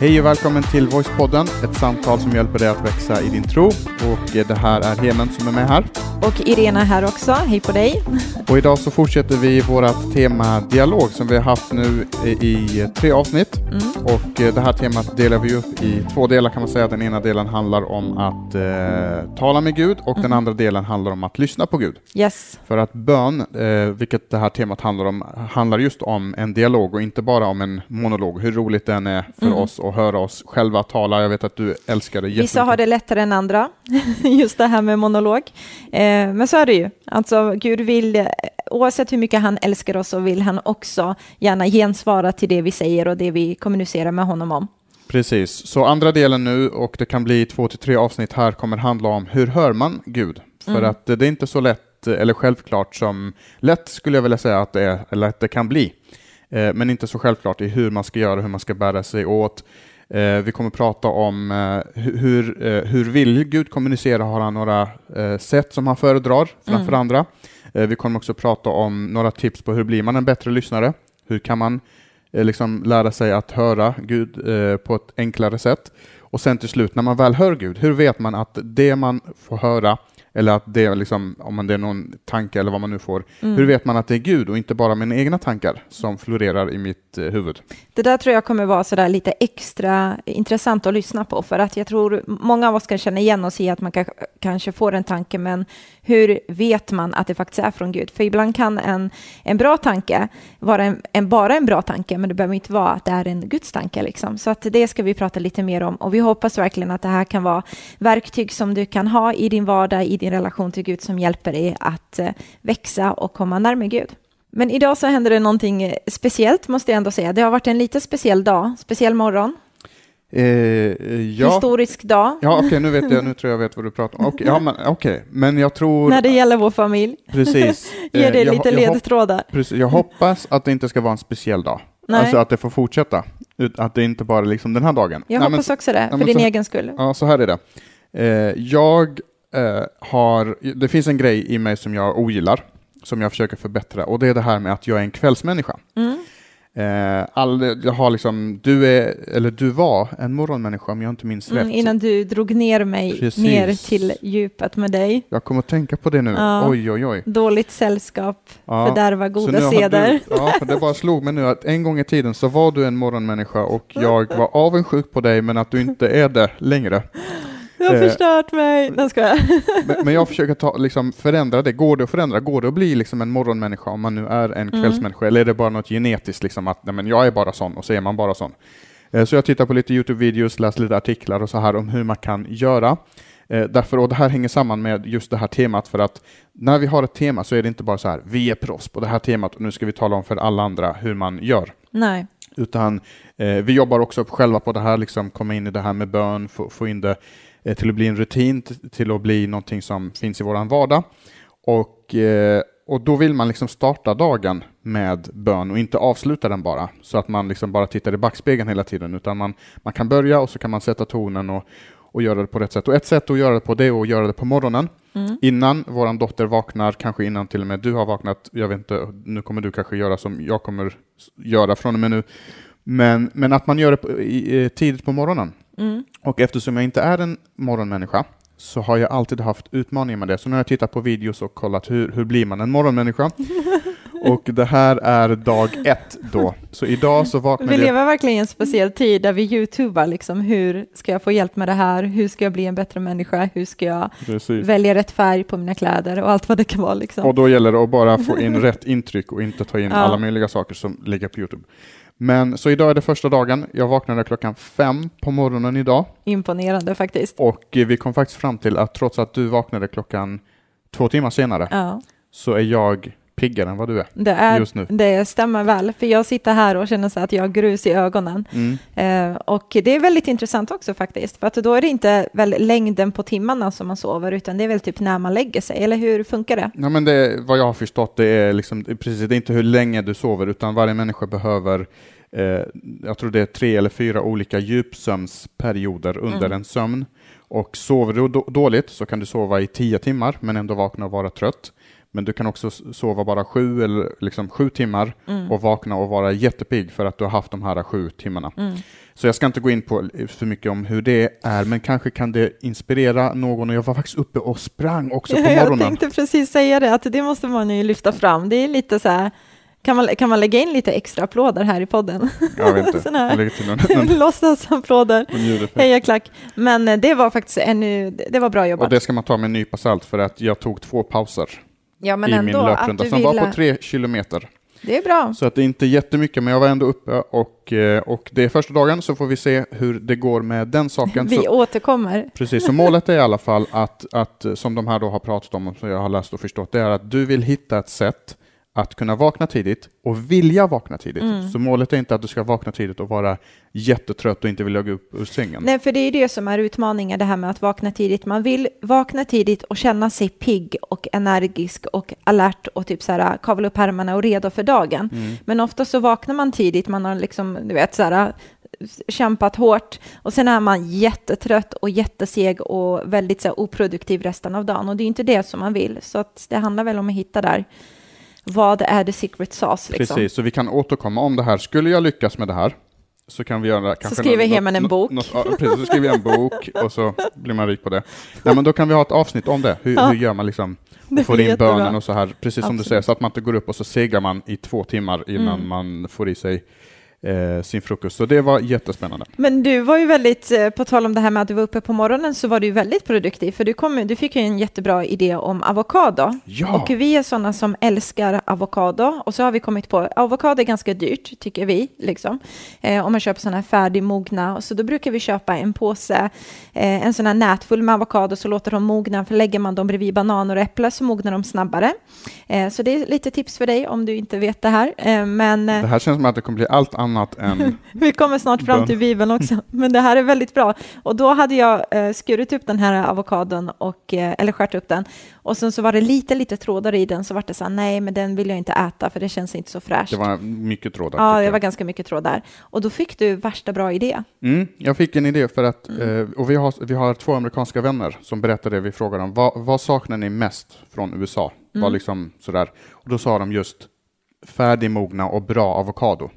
Hej och välkommen till Voicepodden, ett samtal som hjälper dig att växa i din tro. Och eh, det här är Hemen som är med här. Och Irena här också, hej på dig. Och idag så fortsätter vi vårt tema dialog som vi har haft nu i tre avsnitt. Mm. Och eh, det här temat delar vi upp i två delar kan man säga. Den ena delen handlar om att eh, tala med Gud och mm. den andra delen handlar om att lyssna på Gud. Yes. För att bön, eh, vilket det här temat handlar om, handlar just om en dialog och inte bara om en monolog. Hur roligt den är för mm. oss att höra oss själva tala. Jag vet att du älskar det Vissa har det lättare än andra, just det här med monolog. Eh, men så är det ju. Alltså, Gud vill, oavsett hur mycket han älskar oss, så vill han också gärna gensvara till det vi säger och det vi kommunicerar med honom om. Precis, så andra delen nu, och det kan bli två till tre avsnitt här, kommer handla om hur hör man Gud? För mm. att det är inte så lätt, eller självklart som, lätt skulle jag vilja säga att det är, eller att det kan bli. Eh, men inte så självklart i hur man ska göra, hur man ska bära sig åt. Eh, vi kommer prata om eh, hur, hur vill Gud kommunicera? Har han några sätt som han föredrar framför mm. andra? Vi kommer också prata om några tips på hur blir man en bättre lyssnare? Hur kan man liksom lära sig att höra Gud på ett enklare sätt? Och sen till slut, när man väl hör Gud, hur vet man att det man får höra eller att det är liksom, om man det är någon tanke eller vad man nu får. Mm. Hur vet man att det är Gud och inte bara mina egna tankar som florerar i mitt eh, huvud? Det där tror jag kommer vara sådär lite extra intressant att lyssna på, för att jag tror många av oss kan känna igen oss i att man kanske får en tanke, men hur vet man att det faktiskt är från Gud? För ibland kan en, en bra tanke vara en, en, bara en bra tanke, men det behöver inte vara att det är en Guds tanke. Liksom. Så att det ska vi prata lite mer om och vi hoppas verkligen att det här kan vara verktyg som du kan ha i din vardag, i din relation till Gud som hjälper dig att eh, växa och komma närmare Gud. Men idag så händer det någonting speciellt måste jag ändå säga. Det har varit en lite speciell dag, speciell morgon. Eh, ja. Historisk dag. Ja, okej, okay, nu vet jag, nu tror jag vet vad du pratar om. Okay, ja, men, okay. men jag tror... När det gäller vår familj. Precis. Ge dig eh, lite ledtrådar. Precis, jag hoppas att det inte ska vara en speciell dag. Nej. Alltså att det får fortsätta. Att det inte bara är liksom den här dagen. Jag nej, hoppas men, också det, för din så, egen skull. Ja, så här är det. Eh, jag eh, har, det finns en grej i mig som jag ogillar, som jag försöker förbättra, och det är det här med att jag är en kvällsmänniska. Mm. Eh, all, jag har liksom, du, är, eller du var en morgonmänniska om jag inte minns mm, rätt. Innan du drog ner mig Precis. ner till djupet med dig. Jag kommer att tänka på det nu. Ja. Oj, oj, oj. Dåligt sällskap ja. fördärvar goda seder. Ja, för det bara slog mig nu att en gång i tiden så var du en morgonmänniska och jag var avundsjuk på dig men att du inte är det längre. Du har eh, förstört mig. Den ska jag. men, jag försöker ta, liksom, förändra det. Går det att förändra? Går det att bli liksom, en morgonmänniska om man nu är en mm. kvällsmänniska? Eller är det bara något genetiskt, liksom, att nej, men jag är bara sån och så är man bara sån? Eh, så jag tittar på lite Youtube-videos, läser lite artiklar och så här om hur man kan göra. Eh, därför, och det här hänger samman med just det här temat, för att när vi har ett tema så är det inte bara så här, vi är proffs på det här temat och nu ska vi tala om för alla andra hur man gör. Nej. Utan eh, vi jobbar också själva på det här, liksom komma in i det här med bön, få, få in det till att bli en rutin, till att bli någonting som finns i vår vardag. Och, eh, och då vill man liksom starta dagen med bön och inte avsluta den bara, så att man liksom bara tittar i backspegeln hela tiden, utan man, man kan börja och så kan man sätta tonen och, och göra det på rätt sätt. Och ett sätt att göra det på det är att göra det på morgonen, mm. innan vår dotter vaknar, kanske innan till och med du har vaknat. Jag vet inte, nu kommer du kanske göra som jag kommer göra från och med nu. Men, men att man gör det på, i, tidigt på morgonen. Mm. Och eftersom jag inte är en morgonmänniska så har jag alltid haft utmaningar med det. Så nu har jag tittat på videos och kollat hur, hur blir man en morgonmänniska? och det här är dag ett då. Så idag så vaknade Vi lever verkligen i en speciell tid där vi youtubar liksom, hur ska jag få hjälp med det här? Hur ska jag bli en bättre människa? Hur ska jag Precis. välja rätt färg på mina kläder och allt vad det kan vara liksom. Och då gäller det att bara få in rätt intryck och inte ta in ja. alla möjliga saker som ligger på Youtube. Men så idag är det första dagen. Jag vaknade klockan fem på morgonen idag. Imponerande faktiskt. Och vi kom faktiskt fram till att trots att du vaknade klockan två timmar senare ja. så är jag piggare än vad du är, det är just nu. Det stämmer väl, för jag sitter här och känner så att jag har grus i ögonen. Mm. Eh, och det är väldigt intressant också faktiskt, för att då är det inte väl längden på timmarna som man sover, utan det är väl typ när man lägger sig, eller hur funkar det? Ja, men det, vad jag har förstått, det är liksom, precis, det är inte hur länge du sover, utan varje människa behöver eh, jag tror det är tre eller fyra olika djupsömnsperioder under mm. en sömn. Och sover du dåligt så kan du sova i tio timmar men ändå vakna och vara trött. Men du kan också sova bara sju eller liksom sju timmar mm. och vakna och vara jättepigg för att du har haft de här sju timmarna. Mm. Så jag ska inte gå in på för mycket om hur det är, men kanske kan det inspirera någon. Och jag var faktiskt uppe och sprang också på morgonen. Jag tänkte precis säga det, att det måste man ju lyfta fram. Det är lite så här kan man, kan man lägga in lite extra applåder här i podden? Jag vet inte. Här låtsasapplåder. Heja klack. Men eh, det var faktiskt ännu, det var bra jobbat. Och det ska man ta med en nypa salt för att jag tog två pauser ja, men i ändå, min löprunda som ville... var på tre kilometer. Det är bra. Så att det är inte jättemycket, men jag var ändå uppe och, eh, och det är första dagen så får vi se hur det går med den saken. Vi så, återkommer. Precis, så målet är i alla fall att, att, som de här då har pratat om, och som jag har läst och förstått, det är att du vill hitta ett sätt att kunna vakna tidigt och vilja vakna tidigt. Mm. Så målet är inte att du ska vakna tidigt och vara jättetrött och inte vilja gå upp ur sängen. Nej, för det är det som är utmaningen, det här med att vakna tidigt. Man vill vakna tidigt och känna sig pigg och energisk och alert och typ så här kavla upp ärmarna och redo för dagen. Mm. Men ofta så vaknar man tidigt, man har liksom, du vet, så här kämpat hårt och sen är man jättetrött och jätteseg och väldigt så här, oproduktiv resten av dagen och det är inte det som man vill. Så att det handlar väl om att hitta där vad är the secret sauce? Liksom? Precis, så vi kan återkomma om det här. Skulle jag lyckas med det här så kan vi göra kanske... Så skriver något, Heman en bok. Något, ja, precis, så skriver jag en bok och så blir man rik på det. Nej, men då kan vi ha ett avsnitt om det. Hur, ja. hur gör man liksom? Får in bönen och så här, precis som Absolut. du säger, så att man inte går upp och så seglar man i två timmar innan mm. man får i sig eh, sin frukost. Så det var jättespännande. Men du var ju väldigt, eh, på tal om det här med att du var uppe på morgonen, så var du väldigt produktiv, för du, kom, du fick ju en jättebra idé om avokado. Ja. Och vi är sådana som älskar avokado, och så har vi kommit på, avokado är ganska dyrt, tycker vi, liksom. Eh, om man köper sådana här färdigmogna, så då brukar vi köpa en påse, eh, en sån här nät full med avokado, så låter de mogna, för lägger man dem bredvid bananer och äpplen så mognar de snabbare. Eh, så det är lite tips för dig om du inte vet det här. Eh, men, det här känns som att det kommer bli allt annat annat än Vi kommer snart fram till Bibeln också, men det här är väldigt bra. Och då hade jag eh, skurit upp den här avokadon, och, eh, eller skärt upp den, och sen så var det lite, lite trådar i den, så var det så här, nej, men den vill jag inte äta, för det känns inte så fräscht. Det var mycket trådar. Ja, det var ganska mycket trådar. Och då fick du värsta bra idé. Mm, jag fick en idé för att, mm. eh, och vi har, vi har två amerikanska vänner som berättade, vi frågade dem, vad, vad saknar ni mest från USA? Mm. Var liksom sådär. Och då sa de just färdigmogna och bra avokado.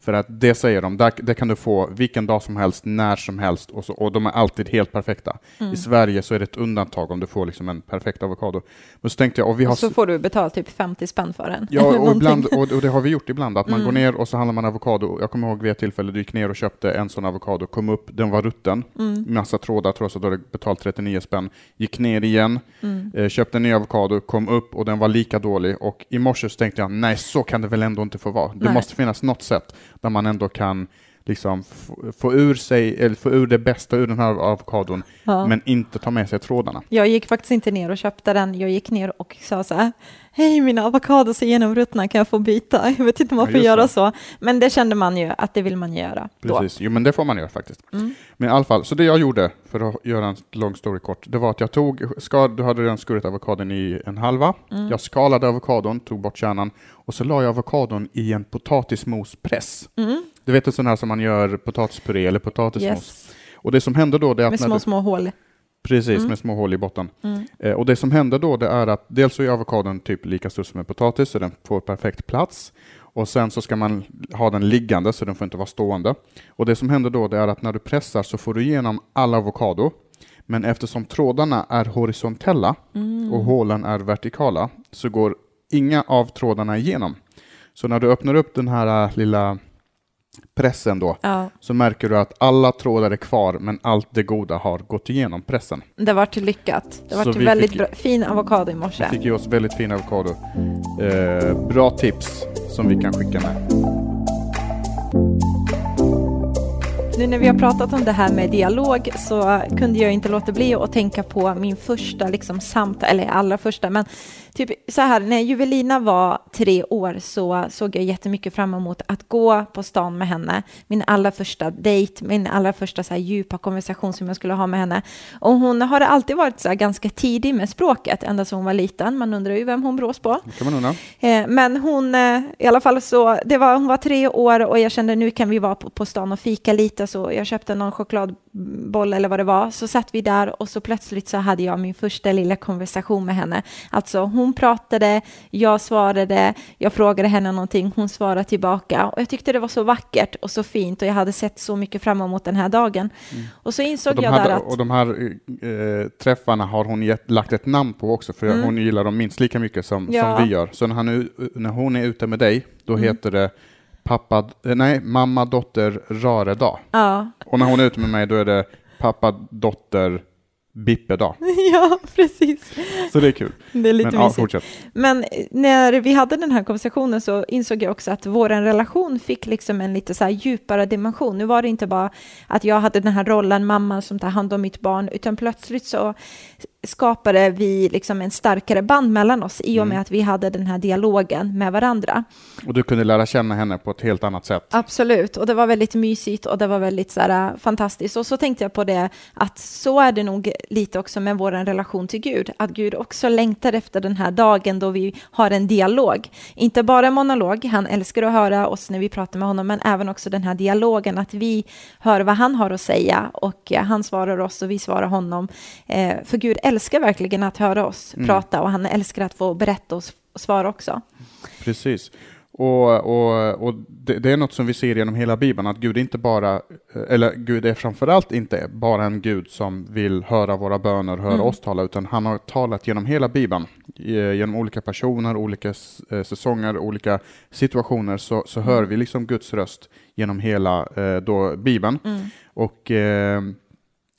För att det säger de, där, det kan du få vilken dag som helst, när som helst och, så, och de är alltid helt perfekta. Mm. I Sverige så är det ett undantag om du får liksom en perfekt avokado. Men så tänkte jag, och vi har... Och så får du betalt typ 50 spänn för den. Ja, och, ibland, och, och, det har vi gjort ibland, att man mm. går ner och så handlar man avokado. Jag kommer ihåg vid ett tillfälle, du gick ner och köpte en sån avokado, kom upp, den var rutten, mm. massa trådar, jag, så du hade betalt 39 spänn. Gick ner igen, mm. eh, köpte en ny avokado, kom upp och den var lika dålig. Och i morse så tänkte jag, nej, så kan det väl ändå inte få vara. Det nej. måste finnas något sätt där man ändå kan liksom få ur sig, eller få ur det bästa ur den här avokadon, ja. men inte ta med sig trådarna. Jag gick faktiskt inte ner och köpte den. Jag gick ner och sa så här, hej mina avokados är genomruttna, kan jag få byta? Jag vet inte om man får ja, göra så, men det kände man ju att det vill man göra. Precis, då. jo men det får man göra faktiskt. Mm. Men i alla fall, så det jag gjorde, för att göra en lång story kort, det var att jag tog, skal, du hade redan skurit avokadon i en halva, mm. jag skalade avokadon, tog bort kärnan, och så la jag avokadon i en potatismospress. Mm. Du vet en sån här som man gör potatispuré eller potatismos. Yes. Och det som händer då, det är att... Med små, du, små hål. Precis, mm. med små hål i botten. Mm. Eh, och det som händer då, det är att dels så är avokadon typ lika stor som en potatis, så den får perfekt plats. Och sen så ska man ha den liggande, så den får inte vara stående. Och det som händer då, det är att när du pressar så får du igenom all avokado. Men eftersom trådarna är horisontella mm. och hålen är vertikala så går inga av trådarna igenom. Så när du öppnar upp den här äh, lilla pressen då, ja. så märker du att alla trådar är kvar, men allt det goda har gått igenom pressen. Det var till lyckat. Det var till väldigt fick, bra, fin avokado i morse. Vi fick ge oss väldigt fin avokado. Eh, bra tips som vi kan skicka med. Nu när vi har pratat om det här med dialog så kunde jag inte låta bli att tänka på min första liksom samtal, eller allra första, men typ så här, när Juvelina var tre år så såg jag jättemycket fram emot att gå på stan med henne. Min allra första dejt, min allra första så här djupa konversation som jag skulle ha med henne. Och hon har alltid varit så här ganska tidig med språket, ända sedan hon var liten. Man undrar ju vem hon brås på. kan man undra. Eh, men hon, eh, i alla fall så, det var, hon var tre år och jag kände nu kan vi vara på, på stan och fika lite. så jag köpte någon chokladboll eller vad det var, så satt vi där och så plötsligt så hade jag min första lilla konversation med henne. Alltså hon pratade, jag svarade, jag frågade henne någonting, hon svarade tillbaka och jag tyckte det var så vackert och så fint och jag hade sett så mycket fram emot den här dagen. Mm. Och så insåg och jag här, där att... Och de här äh, träffarna har hon gett, lagt ett namn på också, för mm. hon gillar dem minst lika mycket som, ja. som vi gör. Så när, han, när hon är ute med dig, då mm. heter det pappa, eh, nej, mamma, dotter, rare-dag. Ja. Och när hon är ute med mig, då är det pappa, dotter, Bippedag. ja, precis. Så det är kul. Det är lite Men, ja, fortsätt. Men när vi hade den här konversationen så insåg jag också att vår relation fick liksom en lite så här djupare dimension. Nu var det inte bara att jag hade den här rollen, mamman som tar hand om mitt barn, utan plötsligt så skapade vi liksom en starkare band mellan oss i och med mm. att vi hade den här dialogen med varandra. Och du kunde lära känna henne på ett helt annat sätt. Absolut, och det var väldigt mysigt och det var väldigt så här, fantastiskt. Och så tänkte jag på det att så är det nog lite också med vår relation till Gud, att Gud också längtar efter den här dagen då vi har en dialog. Inte bara en monolog, han älskar att höra oss när vi pratar med honom, men även också den här dialogen, att vi hör vad han har att säga och han svarar oss och vi svarar honom. Eh, för Gud älskar verkligen att höra oss mm. prata och han älskar att få berätta och svara också. Precis. Och, och, och det, det, är något som vi ser genom hela Bibeln, att Gud inte bara, eller Gud är framförallt inte bara en Gud som vill höra våra böner, höra mm. oss tala, utan han har talat genom hela Bibeln. Genom olika personer, olika eh, säsonger, olika situationer så, så hör vi liksom Guds röst genom hela eh, då, Bibeln. Mm. Och eh,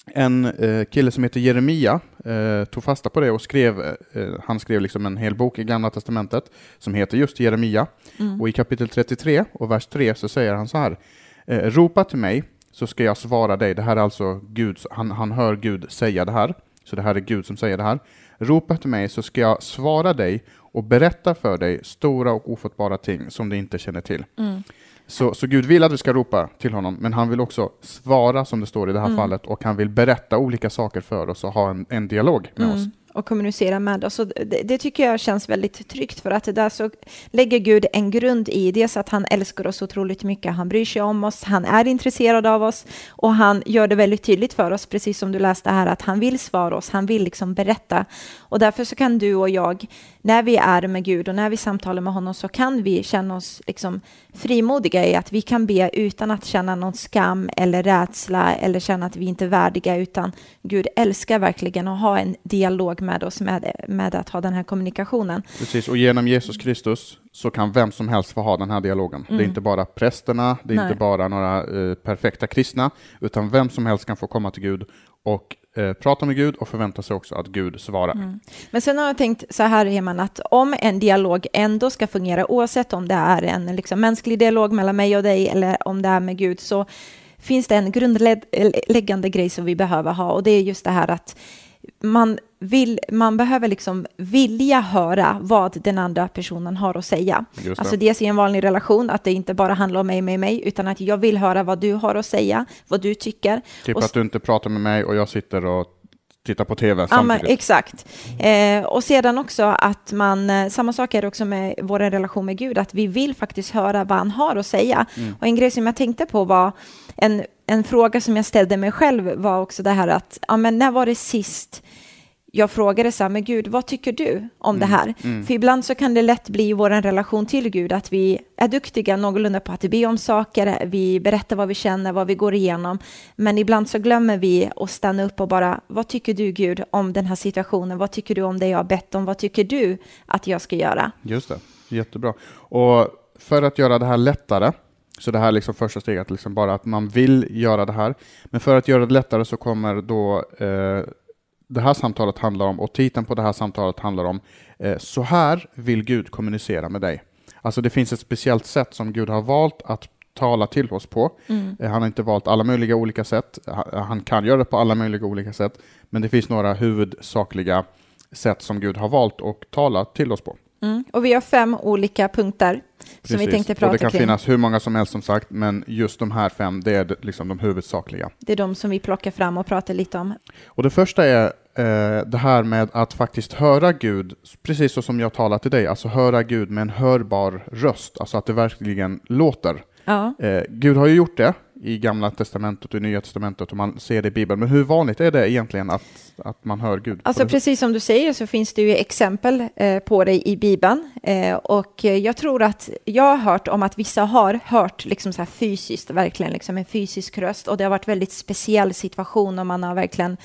en eh, kille som heter Jeremia eh, tog fasta på det och skrev, eh, han skrev liksom en hel bok i Gamla Testamentet som heter just Jeremia. Mm. Och i kapitel 33 och vers 3 så säger han så här, eh, ropa till mig så ska jag svara dig. Det här är alltså Gud, han, han hör Gud säga det här, så det här är Gud som säger det här. Ropa till mig så ska jag svara dig och berätta för dig stora och ofattbara ting som du inte känner till. Mm. Så, så Gud vill att vi ska ropa till honom, men han vill också svara som det står i det här mm. fallet och han vill berätta olika saker för oss och ha en, en dialog med mm. oss och kommunicera med oss. Det, det, tycker jag känns väldigt tryggt för att där så lägger Gud en grund i det, så att han älskar oss otroligt mycket, han bryr sig om oss, han är intresserad av oss och han gör det väldigt tydligt för oss, precis som du läste här, att han vill svara oss, han vill liksom berätta. Och därför så kan du och jag, när vi är med Gud och när vi samtalar med honom så kan vi känna oss liksom frimodiga i att vi kan be utan att känna någon skam eller rädsla eller känna att vi inte är värdiga, utan Gud älskar verkligen att ha en dialog med oss med, med att ha den här kommunikationen. Precis, och genom Jesus Kristus så kan vem som helst få ha den här dialogen. Mm. Det är mm. inte bara prästerna, det är Nej. inte bara några eh, perfekta kristna, utan vem som helst kan få komma till Gud och eh, prata med Gud och förvänta sig också att Gud svarar. Mm. Men sen har jag tänkt så här, Heman, att om en dialog ändå ska fungera, oavsett om det är en liksom, mänsklig dialog mellan mig och dig eller om det är med Gud, så finns det en grundläggande grej som vi behöver ha och det är just det här att man, vill, man behöver liksom vilja höra vad den andra personen har att säga. Det. Alltså dels i en vanlig relation, att det inte bara handlar om mig, mig, mig, utan att jag vill höra vad du har att säga, vad du tycker. Typ och, att du inte pratar med mig och jag sitter och tittar på tv samtidigt. Ja, exakt. Eh, och sedan också att man, eh, samma sak är det också med vår relation med Gud, att vi vill faktiskt höra vad han har att säga. Mm. Och en grej som jag tänkte på var en, en fråga som jag ställde mig själv var också det här att, ja men när var det sist jag frågade så här, men Gud, vad tycker du om mm, det här? Mm. För ibland så kan det lätt bli i vår relation till Gud att vi är duktiga någorlunda på att be om saker, vi berättar vad vi känner, vad vi går igenom, men ibland så glömmer vi att stanna upp och bara, vad tycker du Gud om den här situationen? Vad tycker du om det jag har bett om? Vad tycker du att jag ska göra? Just det, jättebra. Och för att göra det här lättare, så det här är liksom första steget, liksom bara att man vill göra det här. Men för att göra det lättare så kommer då eh, det här samtalet handlar om och titeln på det här samtalet handlar om eh, Så här vill Gud kommunicera med dig. Alltså det finns ett speciellt sätt som Gud har valt att tala till oss på. Mm. Eh, han har inte valt alla möjliga olika sätt. Han kan göra det på alla möjliga olika sätt, men det finns några huvudsakliga sätt som Gud har valt att tala till oss på. Mm. Och vi har fem olika punkter Precis. som vi tänkte prata kring. Det kan kring. finnas hur många som helst som sagt, men just de här fem, det är liksom de huvudsakliga. Det är de som vi plockar fram och pratar lite om. Och det första är eh, det här med att faktiskt höra Gud, precis så som jag talar till dig, alltså höra Gud med en hörbar röst, alltså att det verkligen låter. Ja. Eh, Gud har ju gjort det i Gamla Testamentet och i Nya Testamentet och man ser det i Bibeln. Men hur vanligt är det egentligen att, att man hör Gud? Alltså precis som du säger så finns det ju exempel eh, på det i Bibeln. Eh, och jag tror att jag har hört om att vissa har hört liksom så här fysiskt, verkligen liksom en fysisk röst. Och det har varit väldigt speciell situation och man har verkligen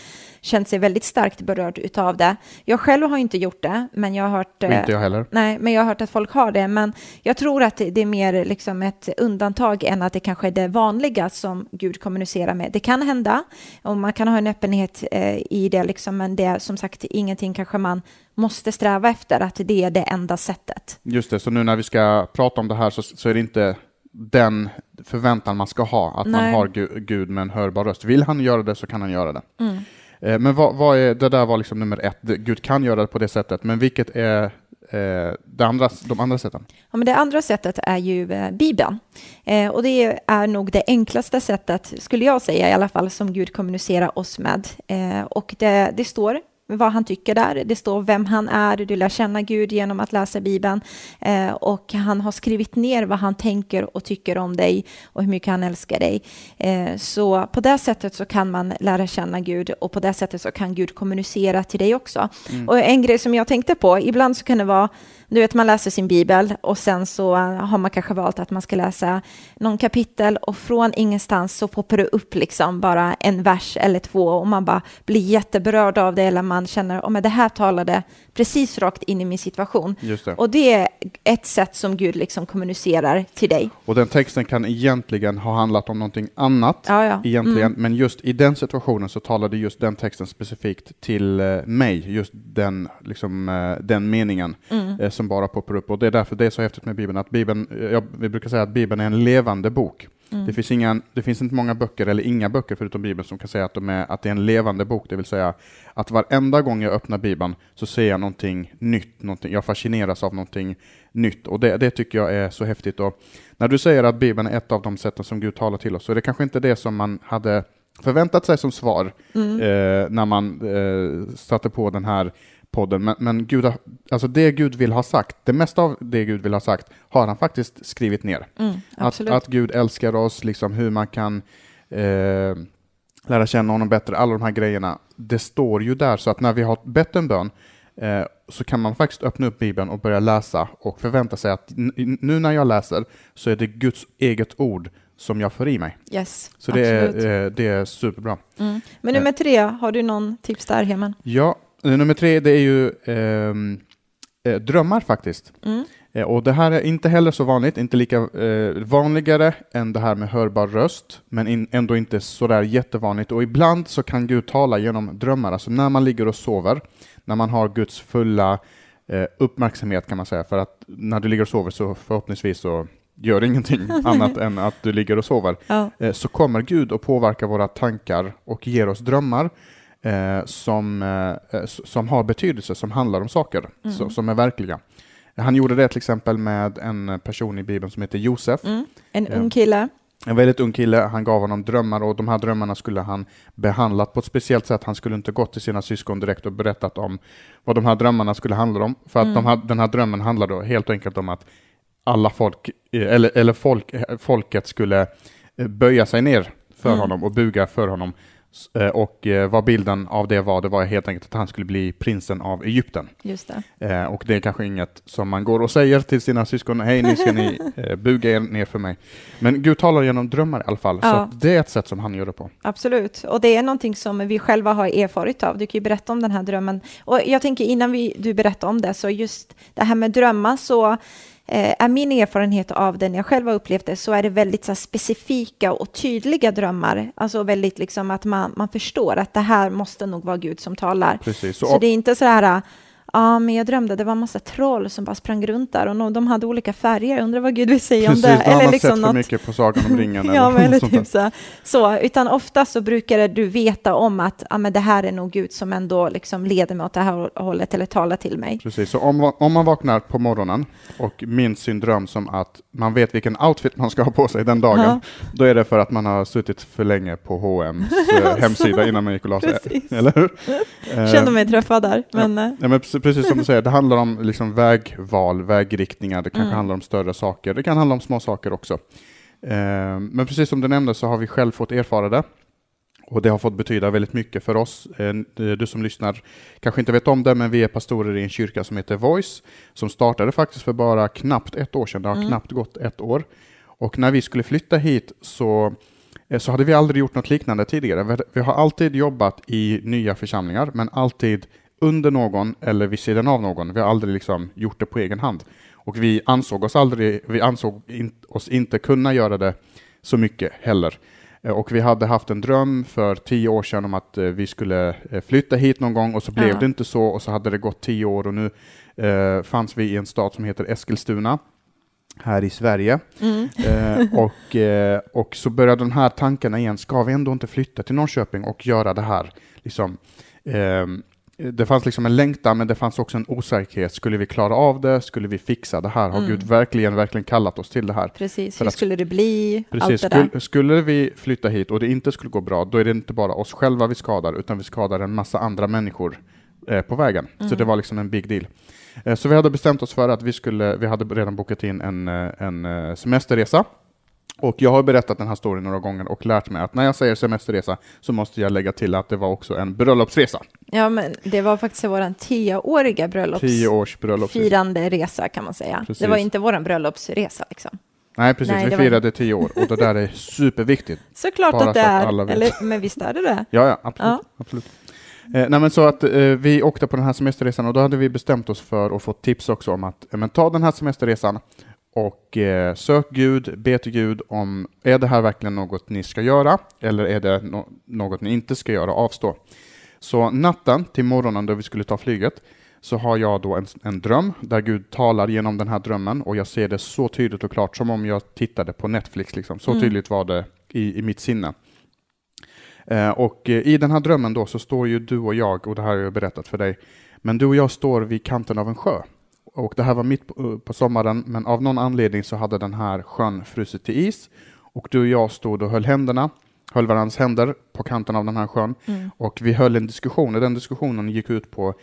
känt sig väldigt starkt berörd utav det. Jag själv har inte gjort det, men jag har hört... Inte jag heller. Nej, men jag har hört att folk har det. Men jag tror att det är mer liksom ett undantag än att det kanske är det vanliga som Gud kommunicerar med. Det kan hända och man kan ha en öppenhet eh, i det, liksom, men det är som sagt ingenting kanske man måste sträva efter, att det är det enda sättet. Just det, så nu när vi ska prata om det här så, så är det inte den förväntan man ska ha, att Nej. man har Gud med en hörbar röst. Vill han göra det så kan han göra det. Mm. Eh, men vad, vad, är, det där var liksom nummer ett, Gud kan göra det på det sättet, men vilket är eh, det andra, de andra sätten? Ja, men det andra sättet är ju eh, Bibeln. Eh, och det är nog det enklaste sättet, skulle jag säga i alla fall, som Gud kommunicerar oss med. Eh, och det, det står vad han tycker där. Det står vem han är, du lär känna Gud genom att läsa Bibeln eh, och han har skrivit ner vad han tänker och tycker om dig och hur mycket han älskar dig. Eh, så på det sättet så kan man lära känna Gud och på det sättet så kan Gud kommunicera till dig också. Mm. Och en grej som jag tänkte på, ibland så kan det vara du vet, man läser sin bibel och sen så har man kanske valt att man ska läsa någon kapitel och från ingenstans så poppar det upp liksom bara en vers eller två och man bara blir jätteberörd av det eller man känner, oh, det här talade precis rakt in i min situation. Det. Och det är ett sätt som Gud liksom kommunicerar till dig. Och den texten kan egentligen ha handlat om någonting annat, ja, ja. egentligen, mm. men just i den situationen så talade just den texten specifikt till eh, mig, just den, liksom, eh, den meningen mm. Eh, som bara poppar upp. Och det är därför det är så häftigt med Bibeln, att Bibeln, jag, vi brukar säga att Bibeln är en levande bok. Mm. Det, finns inga, det finns inte många böcker, eller inga böcker förutom Bibeln, som kan säga att, de är, att det är en levande bok, det vill säga att varenda gång jag öppnar Bibeln så ser jag någonting nytt, någonting, jag fascineras av någonting nytt, och det, det tycker jag är så häftigt. Och när du säger att Bibeln är ett av de sätten som Gud talar till oss, så är det kanske inte det som man hade förväntat sig som svar mm. eh, när man eh, satte på den här podden, men, men Gud, alltså det Gud vill ha sagt, det mesta av det Gud vill ha sagt har han faktiskt skrivit ner. Mm, att, att Gud älskar oss, liksom hur man kan eh, lära känna honom bättre, alla de här grejerna, det står ju där, så att när vi har bett en bön eh, så kan man faktiskt öppna upp Bibeln och börja läsa och förvänta sig att nu när jag läser så är det Guds eget ord som jag får i mig. Yes, så det är, eh, det är superbra. Mm. Men nummer tre, har du någon tips där, Heman? Ja, Eh, nummer tre, det är ju ehm, eh, drömmar faktiskt. Mm. Eh, och det här är inte heller så vanligt, inte lika eh, vanligare än det här med hörbar röst, men in, ändå inte sådär jättevanligt. Och ibland så kan Gud tala genom drömmar, alltså när man ligger och sover, när man har Guds fulla eh, uppmärksamhet kan man säga, för att när du ligger och sover så förhoppningsvis så gör ingenting annat än att du ligger och sover, ja. eh, så kommer Gud att påverka våra tankar och ger oss drömmar eh, som, eh, som har betydelse, som handlar om saker mm. så, som är verkliga. Han gjorde det till exempel med en person i Bibeln som heter Josef. Mm. En ung kille. En väldigt ung kille, han gav honom drömmar och de här drömmarna skulle han behandlat på ett speciellt sätt. Han skulle inte gått till sina syskon direkt och berättat om vad de här drömmarna skulle handla om. För att mm. de här, den här drömmen handlade helt enkelt om att alla folk, eh, eller, eller folk, folket skulle böja sig ner för mm. honom och buga för honom Eh, och eh, vad bilden av det var, det var helt enkelt att han skulle bli prinsen av Egypten. Just det. Eh, och det är kanske inget som man går och säger till sina syskon, hej nu ska ni buga er ner för mig. Men Gud talar genom drömmar i alla fall, ja. så det är ett sätt som han gör det på. Absolut, och det är någonting som vi själva har erfarit av. Du kan ju berätta om den här drömmen. Och jag tänker innan vi, du berättar om det, så just det här med drömmar så eh, är min erfarenhet av den jag själv har upplevt det så är det väldigt så specifika och tydliga drömmar. Alltså väldigt liksom att man, man förstår att det här måste nog vara Gud som talar. Precis. Så, så det är inte så här Ja, men jag drömde det var en massa troll som bara sprang runt där och de hade olika färger. Undrar vad Gud vill säga Precis, om det. Precis, eller har liksom sett något... för mycket på Sagan om ringen. ja, eller, eller typ så. så. Utan ofta så brukar du veta om att ja, men det här är nog Gud som ändå liksom leder mig åt det här hållet eller talar till mig. Precis, så om, om man vaknar på morgonen och minns sin dröm som att man vet vilken outfit man ska ha på sig den dagen, ja. då är det för att man har suttit för länge på H&M's eh, hemsida innan man gick och la sig. Eller hur? Känner mig träffad där. Men, ja, eh. ja, men precis som du säger, det handlar om liksom vägval, vägriktningar, det kanske mm. handlar om större saker, det kan handla om små saker också. Eh, men precis som du nämnde så har vi själv fått erfara det. Och det har fått betyda väldigt mycket för oss. Eh, du som lyssnar kanske inte vet om det, men vi är pastorer i en kyrka som heter Voice, som startade faktiskt för bara knappt ett år sedan. Det har mm. knappt gått ett år. Och när vi skulle flytta hit så, eh, så hade vi aldrig gjort något liknande tidigare. Vi har alltid jobbat i nya församlingar, men alltid under någon eller vid sidan av någon. Vi har aldrig liksom gjort det på egen hand. Och vi ansåg oss aldrig, vi ansåg in, oss inte kunna göra det så mycket heller. Eh, och vi hade haft en dröm för tio år sedan om att eh, vi skulle eh, flytta hit någon gång och så blev ja. det inte så och så hade det gått tio år och nu eh, fanns vi i en stad som heter Eskilstuna här i Sverige. Mm. Eh, och, eh, och så började de här tankarna igen, ska vi ändå inte flytta till Norrköping och göra det här? Liksom, det fanns liksom en längtan, men det fanns också en osäkerhet. Skulle vi klara av det? Skulle vi fixa det här? Har mm. Gud verkligen, verkligen kallat oss till det här? Precis, hur skulle det bli? Precis, Allt det skulle, skulle vi flytta hit och det inte skulle gå bra, då är det inte bara oss själva vi skadar, utan vi skadar en massa andra människor eh, på vägen. Mm. Så det var liksom en big deal. Eh, så vi hade bestämt oss för att vi skulle, vi hade redan bokat in en, eh, en eh, semesterresa och jag har berättat den här storyn några gånger och lärt mig att när jag säger semesterresa så måste jag lägga till att det var också en bröllopsresa. Ja, men det var faktiskt vår tioåriga bröllops... Tio års bröllopsresa. Firande resa kan man säga. Precis. Det var inte vår bröllopsresa liksom. Nej, precis. Nej, vi firade var... tio år och det där är superviktigt. Såklart att det är, att eller, men visst är det det? Ja, ja, absolut. Ja. absolut. Eh, nej, men så att eh, vi åkte på den här semesterresan och då hade vi bestämt oss för att få tips också om att eh, men ta den här semesterresan och eh, sök Gud, be till Gud om, är det här verkligen något ni ska göra eller är det no något ni inte ska göra, avstå. Så natten till morgonen då vi skulle ta flyget så har jag då en, en dröm där Gud talar genom den här drömmen och jag ser det så tydligt och klart som om jag tittade på Netflix. Liksom. Så mm. tydligt var det i, i mitt sinne. Eh, och eh, i den här drömmen då så står ju du och jag, och det här har jag berättat för dig, men du och jag står vid kanten av en sjö och det här var mitt på, på, sommaren, men av någon anledning så hade den här sjön frusit till is och du och jag stod och höll händerna, höll varandras händer på kanten av den här sjön mm. och vi höll en diskussion och den diskussionen gick ut på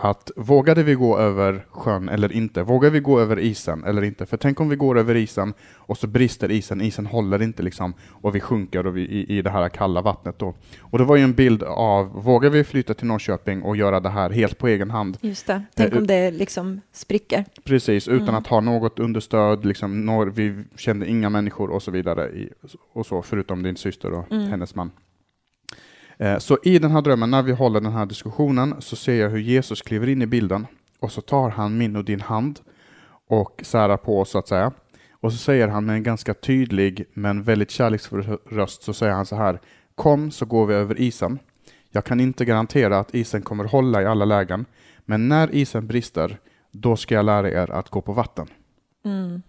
att vågade vi gå över sjön eller inte? Vågar vi gå över isen eller inte? För tänk om vi går över isen och så brister isen, isen håller inte liksom och vi sjunker och vi, i, i det här kalla vattnet då. Och det var ju en bild av, vågar vi flytta till Norrköping och göra det här helt på egen hand? Just det, tänk eh, om det liksom spricker. Precis, utan mm. att ha något understöd, liksom, når, vi kände inga människor och så vidare i, och så, förutom din syster och mm. hennes man. Eh, så i den här drömmen, när vi håller den här diskussionen, så ser jag hur Jesus kliver in i bilden och så tar han min och din hand och särar på oss så att säga. Och så säger han med en ganska tydlig men väldigt kärleksfull röst så säger han så här Kom så går vi över isen. Jag kan inte garantera att isen kommer hålla i alla lägen, men när isen brister, då ska jag lära er att gå på vatten. Mm.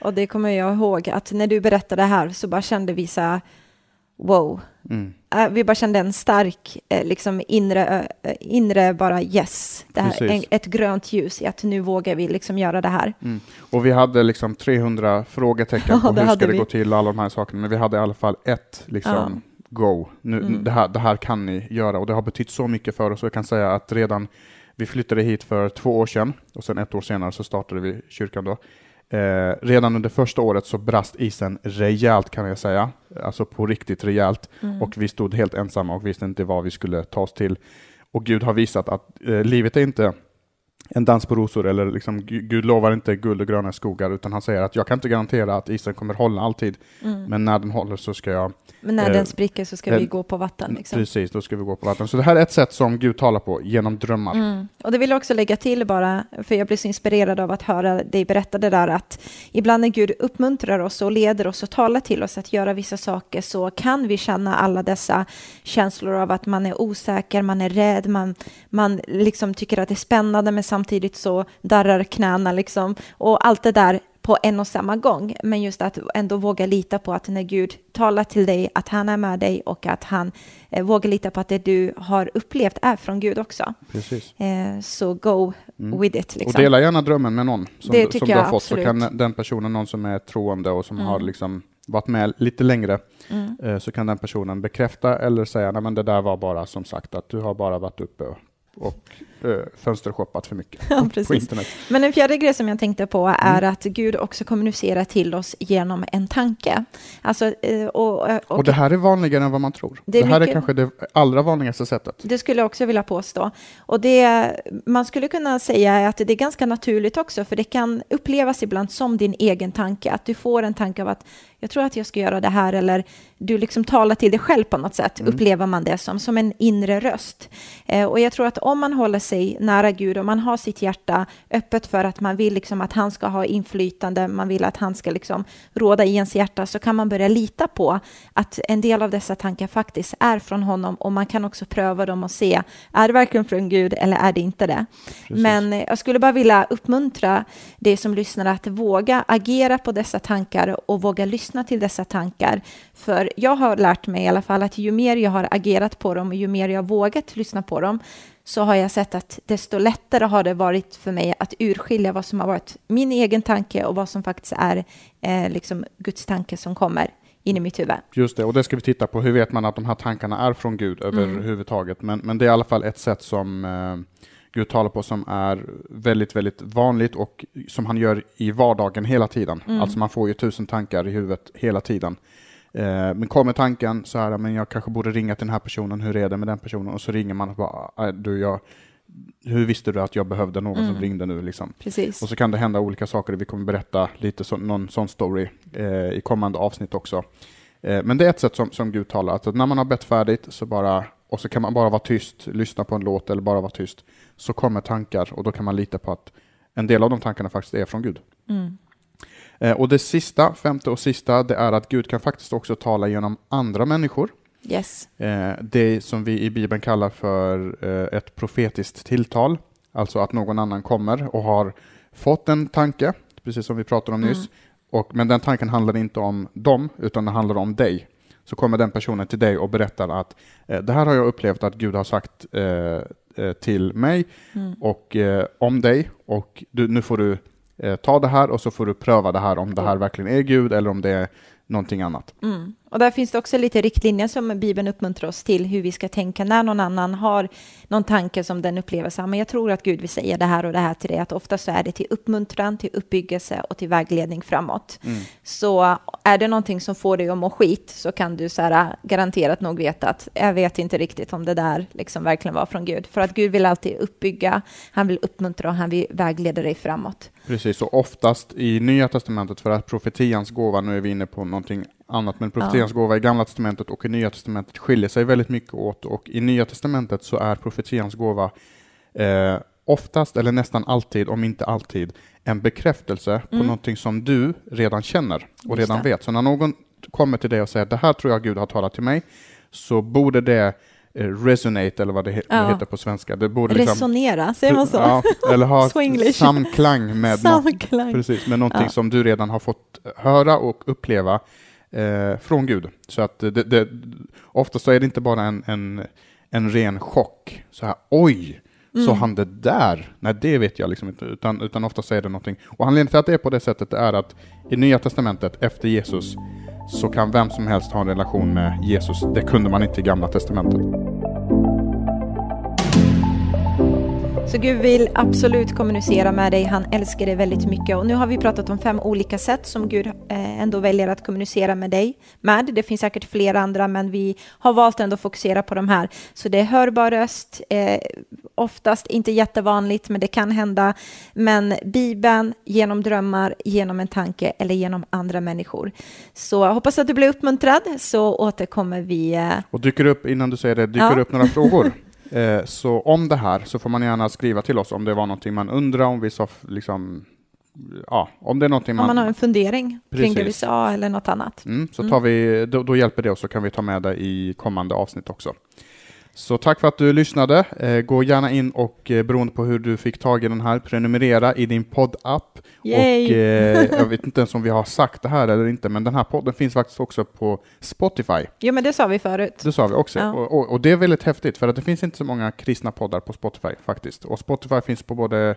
Och det kommer jag ihåg att när du berättade det här så bara kände vi så här, wow. Mm. Uh, vi bara kände en stark uh, liksom inre, uh, inre bara yes, det här, en, ett grönt ljus i att nu vågar vi liksom göra det här. Mm. Och vi hade liksom 300 frågetecken på hur ska det vi. gå till, alla de här sakerna, men vi hade i alla fall ett liksom, go. Nu, mm. det, här, det här kan ni göra och det har betytt så mycket för oss. Jag kan säga att redan vi flyttade hit för två år sedan och sen ett år senare så startade vi kyrkan då. Eh, redan under första året så brast isen rejält kan jag säga, alltså på riktigt rejält. Mm. Och vi stod helt ensamma och visste inte vad vi skulle ta oss till. Och Gud har visat att eh, livet är inte en dans på rosor, eller liksom, Gud lovar inte guld och gröna skogar, utan han säger att jag kan inte garantera att isen kommer hålla alltid, mm. men när den håller så ska jag... Men när eh, den spricker så ska eh, vi gå på vatten? Liksom. Precis, då ska vi gå på vatten. Så det här är ett sätt som Gud talar på, genom drömmar. Mm. Och det vill jag också lägga till bara, för jag blir så inspirerad av att höra dig berätta det där, att ibland när Gud uppmuntrar oss och leder oss och talar till oss att göra vissa saker, så kan vi känna alla dessa känslor av att man är osäker, man är rädd, man, man liksom tycker att det är spännande, men samtidigt så darrar knäna liksom. Och allt det där på en och samma gång. Men just att ändå våga lita på att när Gud talar till dig, att han är med dig och att han eh, vågar lita på att det du har upplevt är från Gud också. Precis. Eh, så go mm. with it. Liksom. Och dela gärna drömmen med någon som, det som du har fått, absolut. så kan den personen, någon som är troende och som mm. har liksom varit med lite längre, mm. eh, så kan den personen bekräfta eller säga, nej men det där var bara som sagt att du har bara varit uppe och, och uh, fönstershoppat för mycket Ja, på internet. Men en fjärde grej som jag tänkte på är Mm. att Gud också kommunicerar till oss genom en tanke. Alltså, eh, och, och, Och det här är vanligare än vad man tror. Det Det, är här mycket- är kanske det allra vanligaste sättet. Det skulle jag också vilja påstå. Och det man skulle kunna säga är att det är ganska naturligt också, för det kan upplevas ibland som din egen tanke, att du får en tanke av att jag tror att jag ska göra det här, eller du liksom talar till dig själv på något sätt, upplever man det som, som en inre röst. Eh, och jag tror att om man håller sig nära Gud och man har sitt hjärta öppet för att man vill liksom att han ska ha inflytande, man vill att han ska liksom råda i ens hjärta, så kan man börja lita på att en del av dessa tankar faktiskt är från honom och man kan också pröva dem och se, är det verkligen från Gud eller är det inte det? Precis. Men eh, jag skulle bara vilja uppmuntra dig som lyssnar att våga agera på dessa tankar och våga lyssna till dessa tankar. För jag har lärt mig i alla fall att ju mer jag har agerat på dem och ju mer jag vågat lyssna på dem så har jag sett att desto lättare har det varit för mig att urskilja vad som har varit min egen tanke och vad som faktiskt är eh, liksom Guds tanke som kommer in i mitt huvud. Just det, och det ska vi titta på. Hur vet man att de här tankarna är från Gud överhuvudtaget? Men, men det är i alla fall ett sätt som eh, Gud talar på som är väldigt, väldigt vanligt och som han gör i vardagen hela tiden. Alltså man får ju tusen tankar i huvudet hela tiden. Eh, men kommer tanken så här, men jag kanske borde ringa till den här personen, hur är det med den personen? Och så ringer man och bara, "Äh, du, jag, hur visste du att jag behövde någon som ringde nu? Liksom? Precis. Och så kan det hända olika saker. Vi kommer berätta lite så, någon sån story eh, i kommande avsnitt också. Eh, men det är ett sätt som, som Gud talar, att när man har bett färdigt så bara, och så kan man bara vara tyst, lyssna på en låt eller bara vara tyst, så kommer tankar och då kan man lita på att en del av de tankarna faktiskt är från Gud. Mm. Eh, och det sista, femte och sista, det är att Gud kan faktiskt också tala genom andra människor. Yes. Eh, det som vi i Bibeln kallar för eh, ett profetiskt tilltal, alltså att någon annan kommer och har fått en tanke, precis som vi pratade om nyss, och, men den tanken handlar inte om dem, utan den handlar om dig. Så kommer den personen till dig och berättar att det här har jag upplevt att Gud har sagt till mig och eh, om dig och du, nu får du eh, ta det här och så får du pröva det här om det här verkligen är Gud eller om det är någonting annat. Mm. Och där finns det också lite riktlinjer som Bibeln uppmuntrar oss till hur vi ska tänka när någon annan har någon tanke som den upplever så men jag tror att Gud vill säga det här och det här till dig, att ofta så är det till uppmuntran, till uppbyggelse och till vägledning framåt. Så är det någonting som får dig att må skit så kan du så här, garanterat nog veta att jag vet inte riktigt om det där liksom verkligen var från Gud. För att Gud vill alltid uppbygga, han vill uppmuntra och han vill vägleda dig framåt. Precis, och oftast i Nya Testamentet, för att profetians gåva, nu är vi inne på någonting annat, men profetians gåva i Gamla Testamentet och i Nya Testamentet skiljer sig väldigt mycket åt och i Nya Testamentet så är profetians gåva eh, oftast, eller nästan alltid, om inte alltid, en bekräftelse på någonting som du redan känner och Mm. Just redan det. vet. Så när någon kommer till dig och säger det här tror jag Gud har talat till mig, så borde det eh, resonate, eller vad det he- Ja. heter på svenska. Det borde liksom, Resonera, säger man så? Ja, eller ha samklang med något Samklang. Precis, med någonting Ja. som du redan har fått höra och uppleva eh, från Gud. Så att det, det, ofta så är det inte bara en, en, en ren chock. Så här, oj, så han det där? Nej, det vet jag liksom inte. Utan, utan ofta är det någonting. Och anledningen till att det är på det sättet är att i Nya Testamentet, efter Jesus, så kan vem som helst ha en relation med Jesus. Det kunde man inte i Gamla Testamentet. Så Gud vill absolut kommunicera med dig. Han älskar dig väldigt mycket. Och nu har vi pratat om fem olika sätt som Gud eh, ändå väljer att kommunicera med dig med. Det finns säkert flera andra, men vi har valt ändå att fokusera på de här. Så det är hörbar röst, eh, oftast inte jättevanligt, men det kan hända. Men Bibeln, genom drömmar, genom en tanke eller genom andra människor. Så jag hoppas att du blir uppmuntrad, så återkommer vi. Eh, Och dyker upp, innan du säger det, dyker Ja. upp några frågor. Eh, så om det här så får man gärna skriva till oss om det var någonting man undrar, om vi sa liksom, ja, om det är någonting om man... man har en fundering kring det vi Precis. sa eller något annat. mm, så tar vi, då, då hjälper det oss så kan vi ta med det i kommande avsnitt också. Så tack för att du lyssnade. Eh, gå gärna in och eh, beroende på hur du fick tag i den här, prenumerera i din poddapp. Yay. Och eh, jag vet inte ens om vi har sagt det här eller inte, men den här podden finns faktiskt också på Spotify. Jo, men det sa vi förut. Det sa vi också. Ja. Och, och, och det är väldigt häftigt, för att det finns inte så många kristna poddar på Spotify faktiskt. Och Spotify finns på både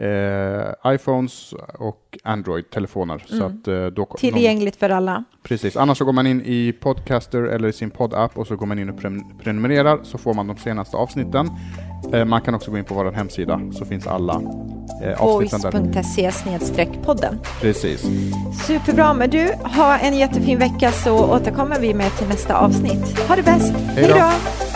eh, iPhones och Android-telefoner. Så Mm. att, eh, då, Tillgängligt för alla. Precis, annars så går man in i Podcaster eller i sin poddapp och så går man in och prenum- prenumererar så får man de senaste avsnitten. Eh, man kan också gå in på vår hemsida så finns alla eh, avsnitten där. Voice.se podden. Precis. Superbra, men du, ha en jättefin vecka så återkommer vi med till nästa avsnitt. Ha det bäst. Hej då.